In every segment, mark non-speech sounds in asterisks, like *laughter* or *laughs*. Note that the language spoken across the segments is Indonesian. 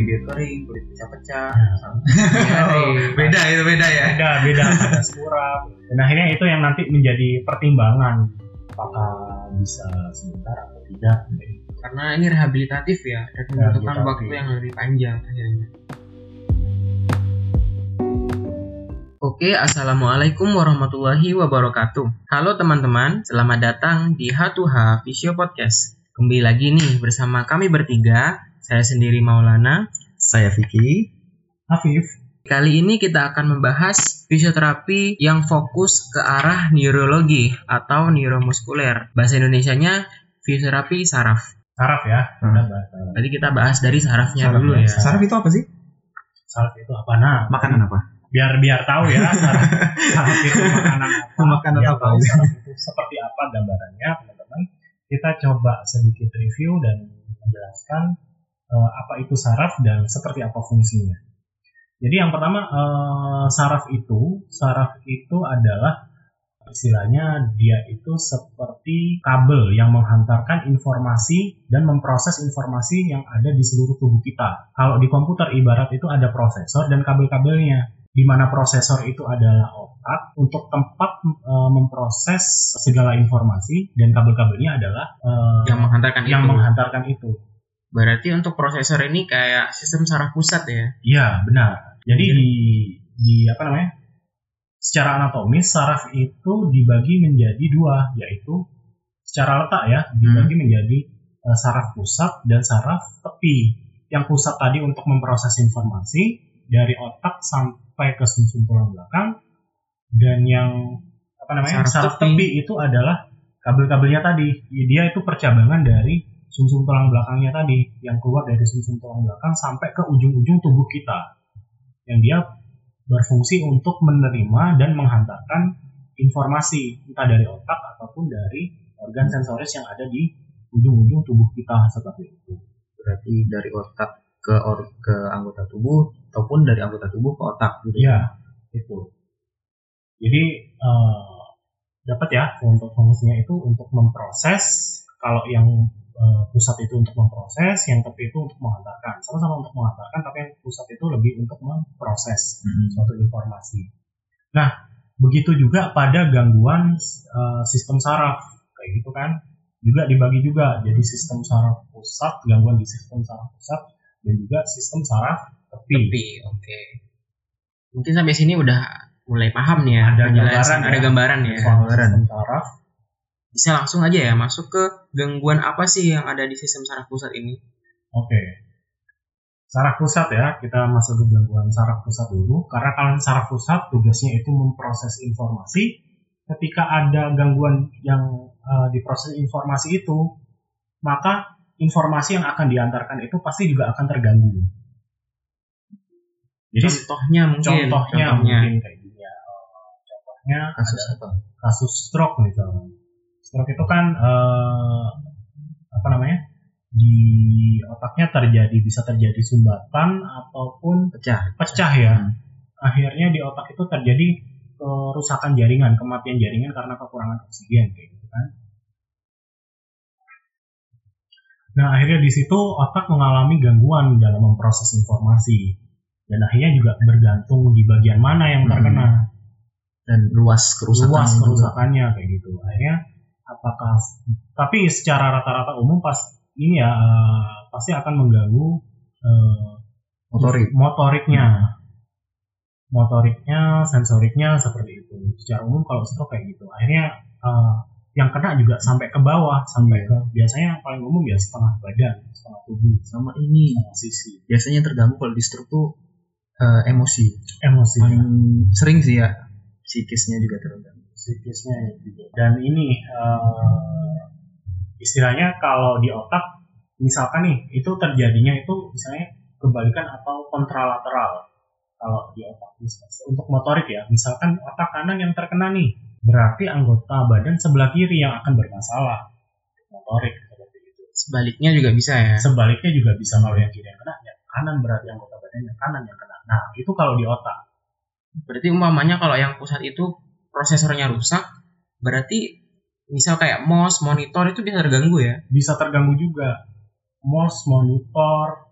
bibir kering kulit pecah-pecah. *laughs* *laughs* Oh, beda itu beda ya. beda beda. *laughs* Ada suram dan akhirnya itu yang nanti menjadi pertimbangan. Apakah bisa sebentar atau tidak? Karena ini rehabilitatif ya dan membutuhkan waktu yang lebih panjang akhirnya. Oke, Assalamualaikum warahmatullahi wabarakatuh. Halo teman-teman, selamat datang di H2H Visio Podcast. Kembali lagi nih bersama kami bertiga, saya sendiri Maulana. Saya Vicky. Afif Kali ini kita akan membahas fisioterapi yang fokus ke arah neurologi atau neuromuskuler. Bahasa Indonesianya fisioterapi saraf. saraf ya Hmm. kita bahas saraf. Tadi kita bahas dari sarafnya Saraf dulu ya. ya. Saraf itu apa sih? saraf itu apa nah Makanan apa? biar biar tahu ya *laughs* saraf, saraf itu makanan apa Makanan biar apa? tahu saraf itu seperti apa gambarannya teman-teman kita coba sedikit review dan menjelaskan eh, apa itu saraf dan seperti apa fungsinya jadi yang pertama eh, saraf itu saraf itu adalah istilahnya dia itu seperti kabel yang menghantarkan informasi dan memproses informasi yang ada di seluruh tubuh kita. Kalau di komputer ibarat itu ada prosesor dan kabel-kabelnya. Di mana prosesor itu adalah otak untuk tempat e, memproses segala informasi dan kabel-kabelnya adalah e, Yang menghantarkan yang itu. menghantarkan itu. Berarti untuk prosesor ini kayak sistem saraf pusat ya. Iya, benar. Jadi Mungkin- di di apa namanya? Secara anatomis saraf itu dibagi menjadi dua, yaitu secara letak ya, dibagi menjadi eh, saraf pusat dan saraf tepi. Yang pusat tadi untuk memproses informasi dari otak sampai ke sumsum tulang belakang dan yang apa namanya? Saraf Saraf, tepi. tepi. itu adalah kabel-kabelnya tadi. Dia itu percabangan dari sumsum tulang belakangnya tadi yang keluar dari sumsum tulang belakang sampai ke ujung-ujung tubuh kita yang dia berfungsi untuk menerima dan menghantarkan informasi entah dari otak ataupun dari organ sensoris yang ada di ujung-ujung tubuh kita seperti itu. Berarti dari otak ke or ke anggota tubuh ataupun dari anggota tubuh ke otak gitu. Iya, itu. Jadi eh, dapat ya untuk fungsinya itu untuk memproses kalau yang eh, pusat itu untuk memproses, yang tepi itu untuk menghantarkan. Sama-sama untuk menghantarkan, tapi yang pusat itu lebih untuk memproses. Mm-mm. suatu informasi. Nah, begitu juga pada gangguan eh, sistem saraf, kayak gitu kan, juga dibagi juga jadi sistem saraf pusat, gangguan di sistem saraf pusat, dan juga sistem saraf tepi. Tepi, oke. Mungkin sampai sini udah mulai paham nih ya. Ada penjelasan, gambaran ada ya. gambaran ya. Soal Gambaran. sistem saraf, Bisa langsung aja ya masuk ke gangguan apa sih yang ada di sistem saraf pusat ini? oke. Saraf pusat ya, kita masuk ke gangguan saraf pusat dulu, karena kalau saraf pusat tugasnya itu memproses informasi. Ketika ada gangguan yang eh, diproses informasi itu, maka informasi yang akan diantarkan itu pasti juga akan terganggu. Jadi Contohnya mungkin. contohnya, mungkin kayak gini ya. Eh, Contohnya Kasus ada apa? kasus stroke misalnya. Stroke itu kan eh, apa namanya? Di otaknya terjadi bisa terjadi sumbatan ataupun Pecah. pecah ya. Hmm. Akhirnya di otak itu terjadi kerusakan jaringan, kematian jaringan karena kekurangan oksigen kayak gitu kan. Nah, akhirnya di situ otak mengalami gangguan dalam memproses informasi. Dan akhirnya juga bergantung di bagian mana yang Hmm. terkena Dan luas kerusakan. luas juga. kerusakannya kayak gitu. Akhirnya apakah tapi secara rata-rata umum pas ini ya eh, pasti akan mengganggu eh, Motorik. motoriknya. Motoriknya, sensoriknya seperti itu. Secara umum kalau stroke kayak gitu. Akhirnya eh, yang kena juga sampai ke bawah, sampai ke biasanya paling umum ya setengah badan, setengah tubuh, Sama ini. setengah sisi. Biasanya terganggu kalau di stroke tuh eh, emosi. Emosi. Paling sering sih ya. Psikisnya juga terganggu. Psikisnya juga. Dan ini eh, istilahnya kalau di otak, misalkan nih itu terjadinya itu misalnya kebalikan atau kontralateral. Kalau di otak misalnya. untuk motorik ya, misalkan otak kanan yang terkena nih, berarti anggota badan sebelah kiri yang akan bermasalah. Motorik seperti itu. Sebaliknya juga bisa ya. Sebaliknya juga bisa kalau yang kiri yang kena, yang kanan berarti anggota badan yang kanan yang kena. Nah itu kalau di otak. Berarti umpamanya kalau yang pusat itu prosesornya rusak, berarti misal kayak mouse, monitor itu bisa terganggu ya. bisa terganggu juga. Mouse, monitor,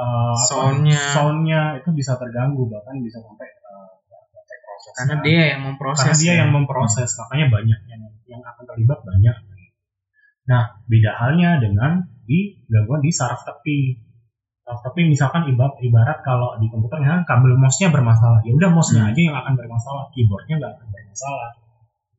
uh, Soundnya. soundnya itu bisa terganggu bahkan bisa sampai uh, sampai proses Karena dia yang memproses. karena dia ya. yang memproses makanya banyak yang yang akan terlibat banyak nah beda halnya dengan di gangguan di saraf tepi tepi misalkan ibarat ibarat kalau di komputer misalkan kabel mouse-nya bermasalah ya udah mouse-nya Hmm. aja yang akan bermasalah keyboardnya nggak akan bermasalah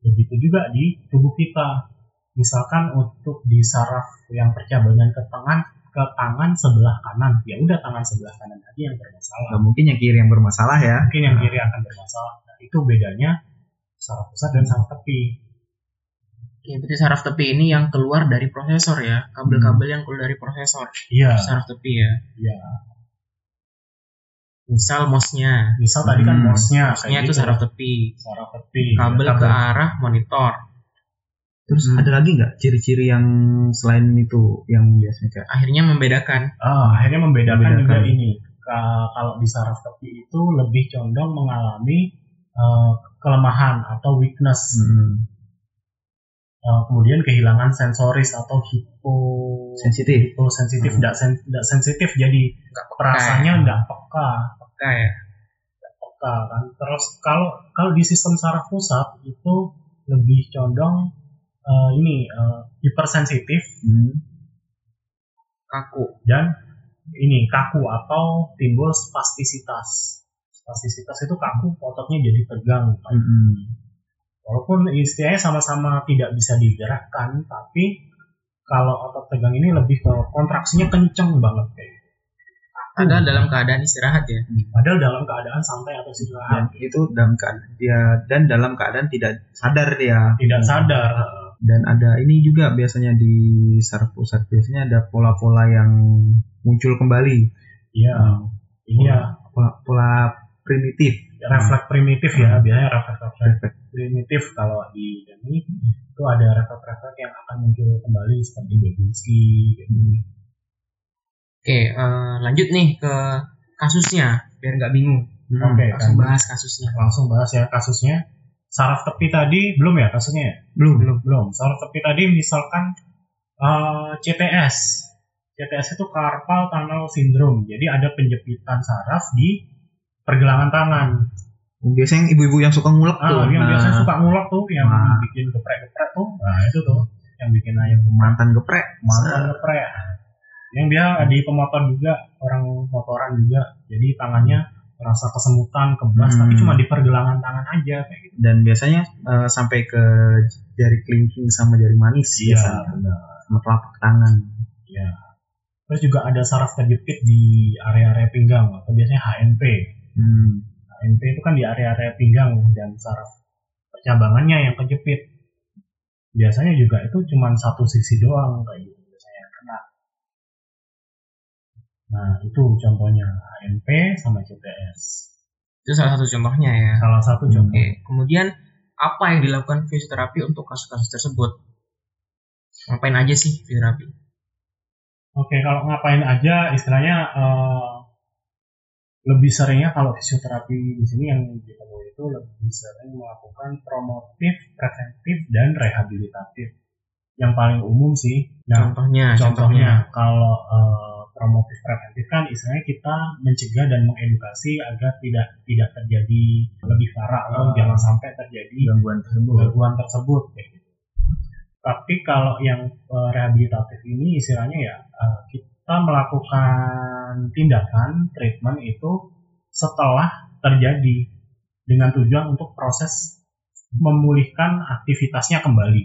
begitu juga di tubuh kita misalkan untuk di saraf yang percabangan ke tangan ke tangan sebelah kanan ya udah tangan sebelah kanan aja yang bermasalah Nggak mungkin yang kiri yang bermasalah ya. mungkin yang kiri akan bermasalah. Nah, itu bedanya saraf pusat dan saraf tepi. Oke, berarti saraf tepi ini yang keluar dari prosesor ya. Kabel-kabel yang keluar dari prosesor. Iya, Saraf tepi ya. iya. Misal mouse-nya. Misal tadi kan Hmm. mouse-nya Mouse-nya kayak itu gitu. saraf tepi. saraf tepi. Kabel ya, ke arah monitor. Terus Hmm. ada lagi nggak ciri-ciri yang selain itu yang biasanya kayak Akhirnya membedakan. Ah, akhirnya membedakan, juga Membedakan. ini. Ka- kalau di saraf tepi itu lebih condong mengalami eh, kelemahan atau weakness. hmm, Eh, kemudian kehilangan sensoris atau hipo sensitif. hiposensitif, Hmm. tidak sen, tidak sensitif jadi Nggak peka perasaannya ya. nggak peka. Peka ya. peka kan. Terus kalau kalau di sistem saraf pusat itu lebih condong eh, ini eh, hipersensitif Hmm. Kaku. dan ini kaku atau timbul spastisitas. Spastisitas itu kaku, ototnya jadi tegang. Hmm. Walaupun istilahnya sama-sama tidak bisa digerakkan, tapi kalau otot tegang ini lebih ke kontraksinya kenceng banget kayak gitu. Padahal dalam keadaan istirahat ya. Padahal dalam keadaan santai atau Dan istirahat itu dalam keadaan dia dan dalam keadaan tidak sadar dia. tidak sadar. Dan ada ini juga biasanya di saraf pusat biasanya ada pola-pola yang muncul kembali. Iya, Hmm. ini ya Pola, pola primitif. refleks primitif ya biasanya refleks refleks primitif kalau di ini itu ada refleks refleks yang akan muncul kembali seperti Babinski gitu. Oke, eh, lanjut nih ke kasusnya biar nggak bingung. Hmm. Oke, Langsung kan. bahas kasusnya. langsung bahas ya kasusnya saraf tepi tadi belum ya kasusnya ya? Belum. belum belum saraf tepi tadi misalkan eh, CTS CTS itu carpal tunnel syndrome jadi ada penjepitan saraf di pergelangan tangan Biasanya yang ibu-ibu yang suka ngulek tuh. ah yang Nah, biasanya suka ngulek tuh yang Nah. bikin geprek-geprek tuh nah itu tuh yang bikin ayam mantan geprek. mantan geprek yang dia di pemotor juga orang motoran juga jadi tangannya merasa kesemutan kebas Hmm. tapi cuma di pergelangan tangan aja kayak gitu Dan biasanya eh, sampai ke jari kelingking sama jari manis biasanya. benar Sama telapak tangan. ya terus juga ada saraf terjepit di area-area pinggang atau biasanya HNP Hmm. HNP itu kan di area-area pinggang dan saraf percabangannya yang kejepit biasanya juga itu cuma satu sisi doang kayak gitu biasanya yang kena nah itu contohnya HNP sama CTS Itu salah satu contohnya ya. salah satu contoh Oke, kemudian apa yang dilakukan fisioterapi untuk kasus-kasus tersebut? Ngapain aja sih fisioterapi? Oke, kalau ngapain aja istilahnya eh, lebih seringnya kalau fisioterapi di sini yang ditemui itu lebih sering melakukan promotif, preventif, dan rehabilitatif. Yang paling umum sih. Nah, contohnya, contohnya kalau eh, promotif preventif kan istilahnya kita mencegah dan mengedukasi agar tidak tidak terjadi lebih parah atau Ah. jangan sampai terjadi Gangguan tersebut. gangguan tersebut kayak gitu. Tapi kalau yang eh, rehabilitatif ini istilahnya ya eh, kita melakukan tindakan treatment itu setelah terjadi dengan tujuan untuk proses memulihkan aktivitasnya kembali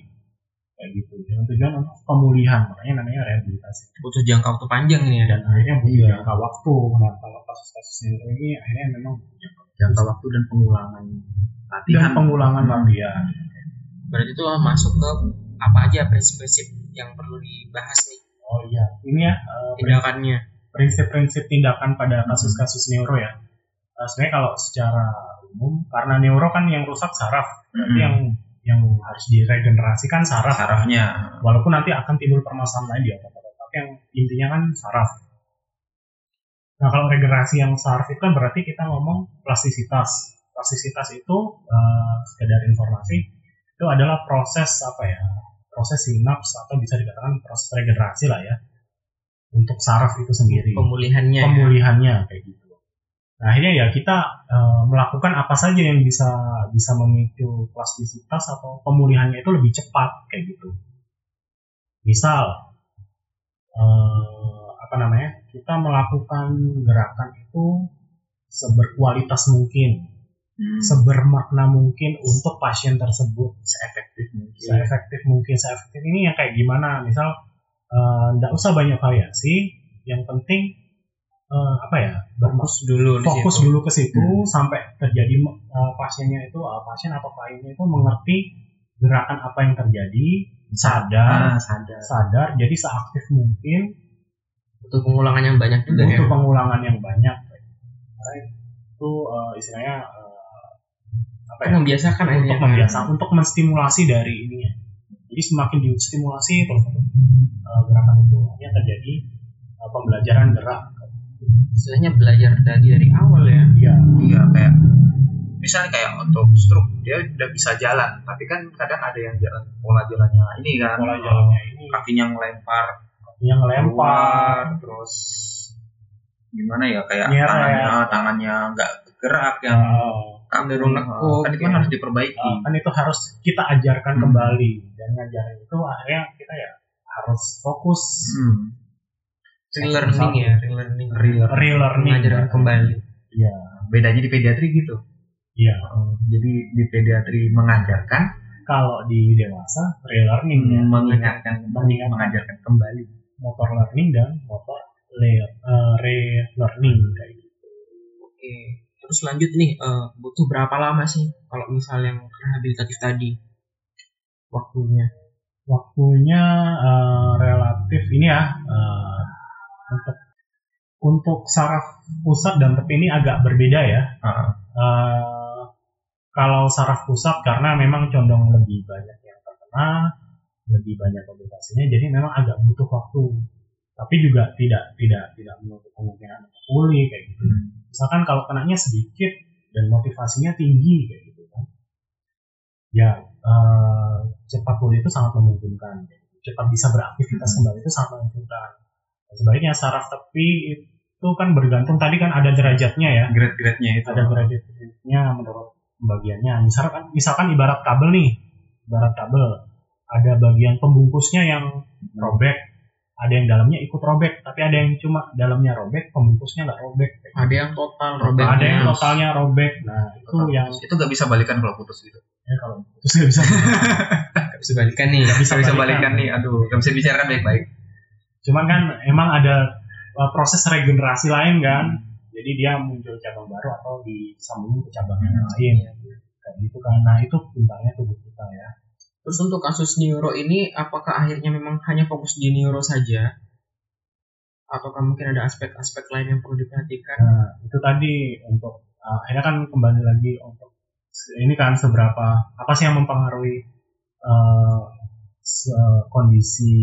kayak gitu dengan tujuan untuk pemulihan makanya namanya rehabilitasi butuh jangka waktu panjang ini ya. dan akhirnya butuh Iya. jangka waktu nah kalau kasus-kasus ini akhirnya memang butuh jangka waktu. Jangka waktu dan pengulangan dan latihan. pengulangan Hmm. latihan Berarti itu masuk ke apa aja prinsip-prinsip yang perlu dibahas nih oh iya ini ya eh, tindakannya. prinsip-prinsip tindakan pada kasus-kasus neuro ya. Eh, sebenarnya kalau secara umum karena neuro kan yang rusak saraf, berarti Hmm. yang yang harus diregenerasikan saraf. sarafnya. Walaupun nanti akan timbul permasalahan lain di otot-otot, tapi yang intinya kan saraf. Nah kalau regenerasi yang saraf itu kan berarti kita ngomong plastisitas. Plastisitas itu eh, sekedar informasi itu adalah proses apa ya? Proses sinaps atau bisa dikatakan proses regenerasi lah ya untuk saraf itu sendiri Pemulihannya. ya. pemulihannya kayak gitu. Nah, akhirnya ya kita eh, melakukan apa saja yang bisa bisa memicu plastisitas atau pemulihannya itu lebih cepat kayak gitu. Misal eh, apa namanya? Kita melakukan gerakan itu seberkualitas mungkin, Hmm. sebermakna mungkin untuk pasien tersebut Seefektif mungkin. seefektif mungkin seefektif ini yang kayak gimana misal nggak usah banyak variasi yang penting eh, apa ya Fokus dulu fokus situ. dulu ke situ Hmm. sampai terjadi eh, pasiennya itu eh, pasien atau kliennya itu mengerti gerakan apa yang terjadi sadar Ah, sadar. sadar jadi seaktif mungkin Butuh pengulangan yang banyak juga ya. butuh pengulangan yang banyak itu eh, istilahnya eh, apa ya? Kan membiasakan akhirnya. untuk membiasa untuk menstimulasi dari ininya. Jadi semakin distimulasi terus eh, gerakan itu hanya terjadi eh, pembelajaran gerak. Istilahnya belajar tadi dari awal ya. ya Iya kayak misalnya kayak untuk stroke dia udah bisa jalan tapi kan kadang ada yang jalan pola jalannya ini kan. Pola jalannya ini. Kakinya ngelempar. Yang lempar keluar terus gimana ya kayak tangannya tangannya nggak gerak yang kaku Cenderung nekuk, kan itu kan harus diperbaiki. Eh, kan itu harus kita ajarkan Hmm. kembali. Dan ngajarin itu akhirnya kita ya harus fokus. Hmm. Relearning ya, relearning. Relearning. Mengajarkan kembali. ya bedanya di pediatri gitu. Iya. Jadi di pediatri mengajarkan. Kalau di dewasa relearning ya. Mengingatkan kembali. Mengajarkan kembali. Motor learning dan motor le- eh, relearning kayak gitu. Oke. Terus lanjut nih, eh, butuh berapa lama sih kalau misal yang rehabilitatif tadi waktunya? waktunya eh, relatif ini ya eh, untuk untuk saraf pusat dan tepi ini agak berbeda ya. Heeh. Eh, kalau saraf pusat karena memang condong lebih banyak yang terkena, lebih banyak komplikasinya, jadi memang agak butuh waktu. Tapi juga tidak tidak tidak menutup kemungkinan pulih kayak gitu. Misalkan kalau kenanya sedikit dan motivasinya tinggi kayak gitu kan, ya eh, cepat pulih itu sangat memungkinkan. Cepat bisa beraktivitas Hmm. kembali itu sangat memungkinkan. Sebaliknya saraf tepi itu kan bergantung tadi kan ada derajatnya ya grade-grade-nya itu ada derajatnya menurut pembagiannya. Misalkan misalkan ibarat kabel nih, ibarat kabel ada bagian pembungkusnya yang robek, ada yang dalamnya ikut robek, tapi ada yang cuma dalamnya robek, pembungkusnya nggak robek. Ada yang total Ada robeknya. yang totalnya robek. Nah itu yang itu nggak bisa balikan kalau putus gitu ya kalau terus nggak bisa. Nggak bisa balikan nih. Nggak bisa bisa, bisa balikan. balikan nih aduh nggak bisa bicarakan baik-baik Cuman kan emang ada uh, proses regenerasi lain kan. Jadi dia muncul cabang baru atau disambungin ke cabang yang lain. Kayak gitu kan. Nah itu pintarnya tubuh kita ya. Terus untuk kasus neuro ini, apakah akhirnya memang hanya fokus di neuro saja? Ataukah mungkin ada aspek-aspek lain yang perlu diperhatikan? Nah, itu tadi untuk uh, akhirnya kan kembali lagi untuk ini kan seberapa apa sih yang mempengaruhi uh, kondisi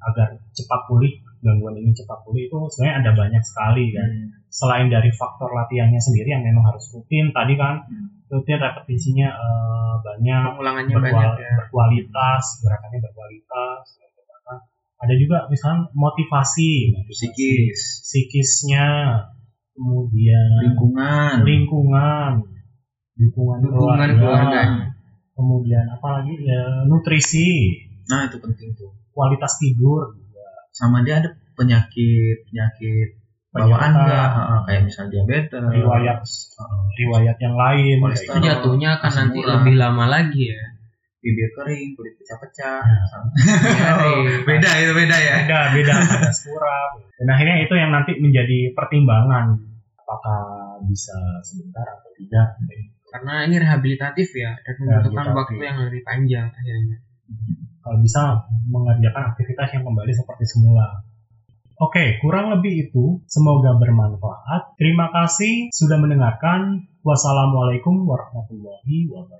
agar cepat pulih gangguan ini cepat pulih itu sebenarnya ada banyak sekali kan selain dari faktor latihannya sendiri yang memang harus rutin tadi kan Hmm. rutin repetisinya uh, banyak Pengulangannya berkual- banyak ya. berkualitas gerakannya berkualitas ada juga misalnya motivasi motivasi psikis. psikisnya kemudian lingkungan. lingkungan dukungan, Dukungan keluarga. kemudian apa lagi ya nutrisi. Nah itu penting tuh. Kualitas tidur sama dia ada penyakit penyakit bawaan enggak Heeh, kayak misalnya diabetes riwayat Heeh. riwayat yang lain Itu jatuhnya akan nanti urat. lebih lama lagi ya. bibir kering kulit pecah-pecah Ya. Sama- Nyari. *laughs* beda itu beda ya beda beda ada suram dan akhirnya itu yang nanti menjadi pertimbangan apakah bisa sebentar atau tidak Karena ini rehabilitatif ya dan membutuhkan waktu yang lebih panjang akhirnya. Kalau bisa mengerjakan aktivitas yang kembali seperti semula. Oke, kurang lebih itu. Semoga bermanfaat. Terima kasih sudah mendengarkan. Wassalamualaikum warahmatullahi wabarakatuh.